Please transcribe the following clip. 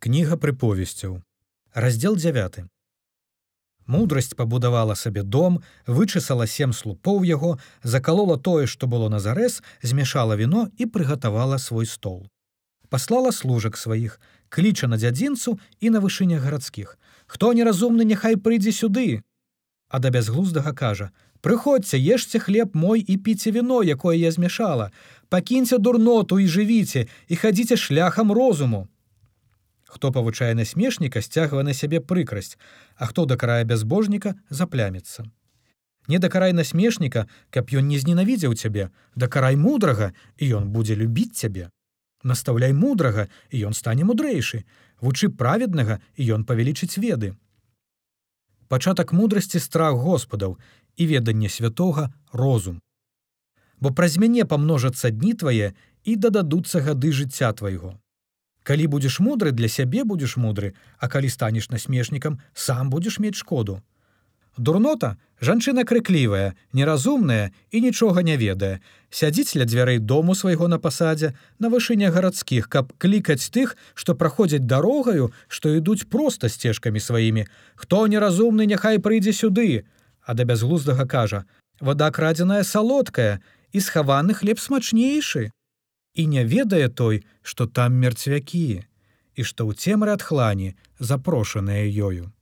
кніга прыповесцяў. Раздел 9 мудрасць пабудавала сабе дом вычысала сем слупоў яго закалола тое што было на зарэз змяшала віно і прыгатавала свой стол. Паслала служак сваіх кліча на дзядзінцу і на вышынях гарадскіх. Хто неразумны няхай прыйдзе сюды! А да бязглуздага кажа прыходзьце ешце хлеб мой і піце віно якое я змяшала. Пакіньце дурноту і жывіце і хадзіце шляхам розуму хто павучае насмешніка сцягвае на сябе прыкрасць а хто дакарае бязбожніка запляміцца не дакарай насмешніка каб ён не зненавідзеў цябе дакарай мудрага і ён будзе любіць цябе. Настаўляй мудрага і ён стане мудрэйшы. Вучы праведнага і ён павялічыць веды. Пачатак мудрасці страх господаў і веданне святога розум. Бо праз мяне памножацца дні твае і дададуцца гады жыцця твайго калі будзеш мудры для сябе будзеш мудры а калі станеш насмешнікам сам будзеш мець шкоду Дурнота жанчына крыклівая, неразумная і нічога не ведае. Сядзіць ля дзвярэй дому свайго на пасадзе, на вышыня гарадскіх, каб клікаць тых, што праходзяць дарогаю, што ідуць проста сцежкамі сваімі. Хто неразумны, няхай прыйдзе сюды, А да бязглуздага кажа: вода крадзеная салодкая і схаваны хлеб смачнейшы. І не ведае той, што там мерцвякі, і што ў цемры ад хлані запрошаныя ёю.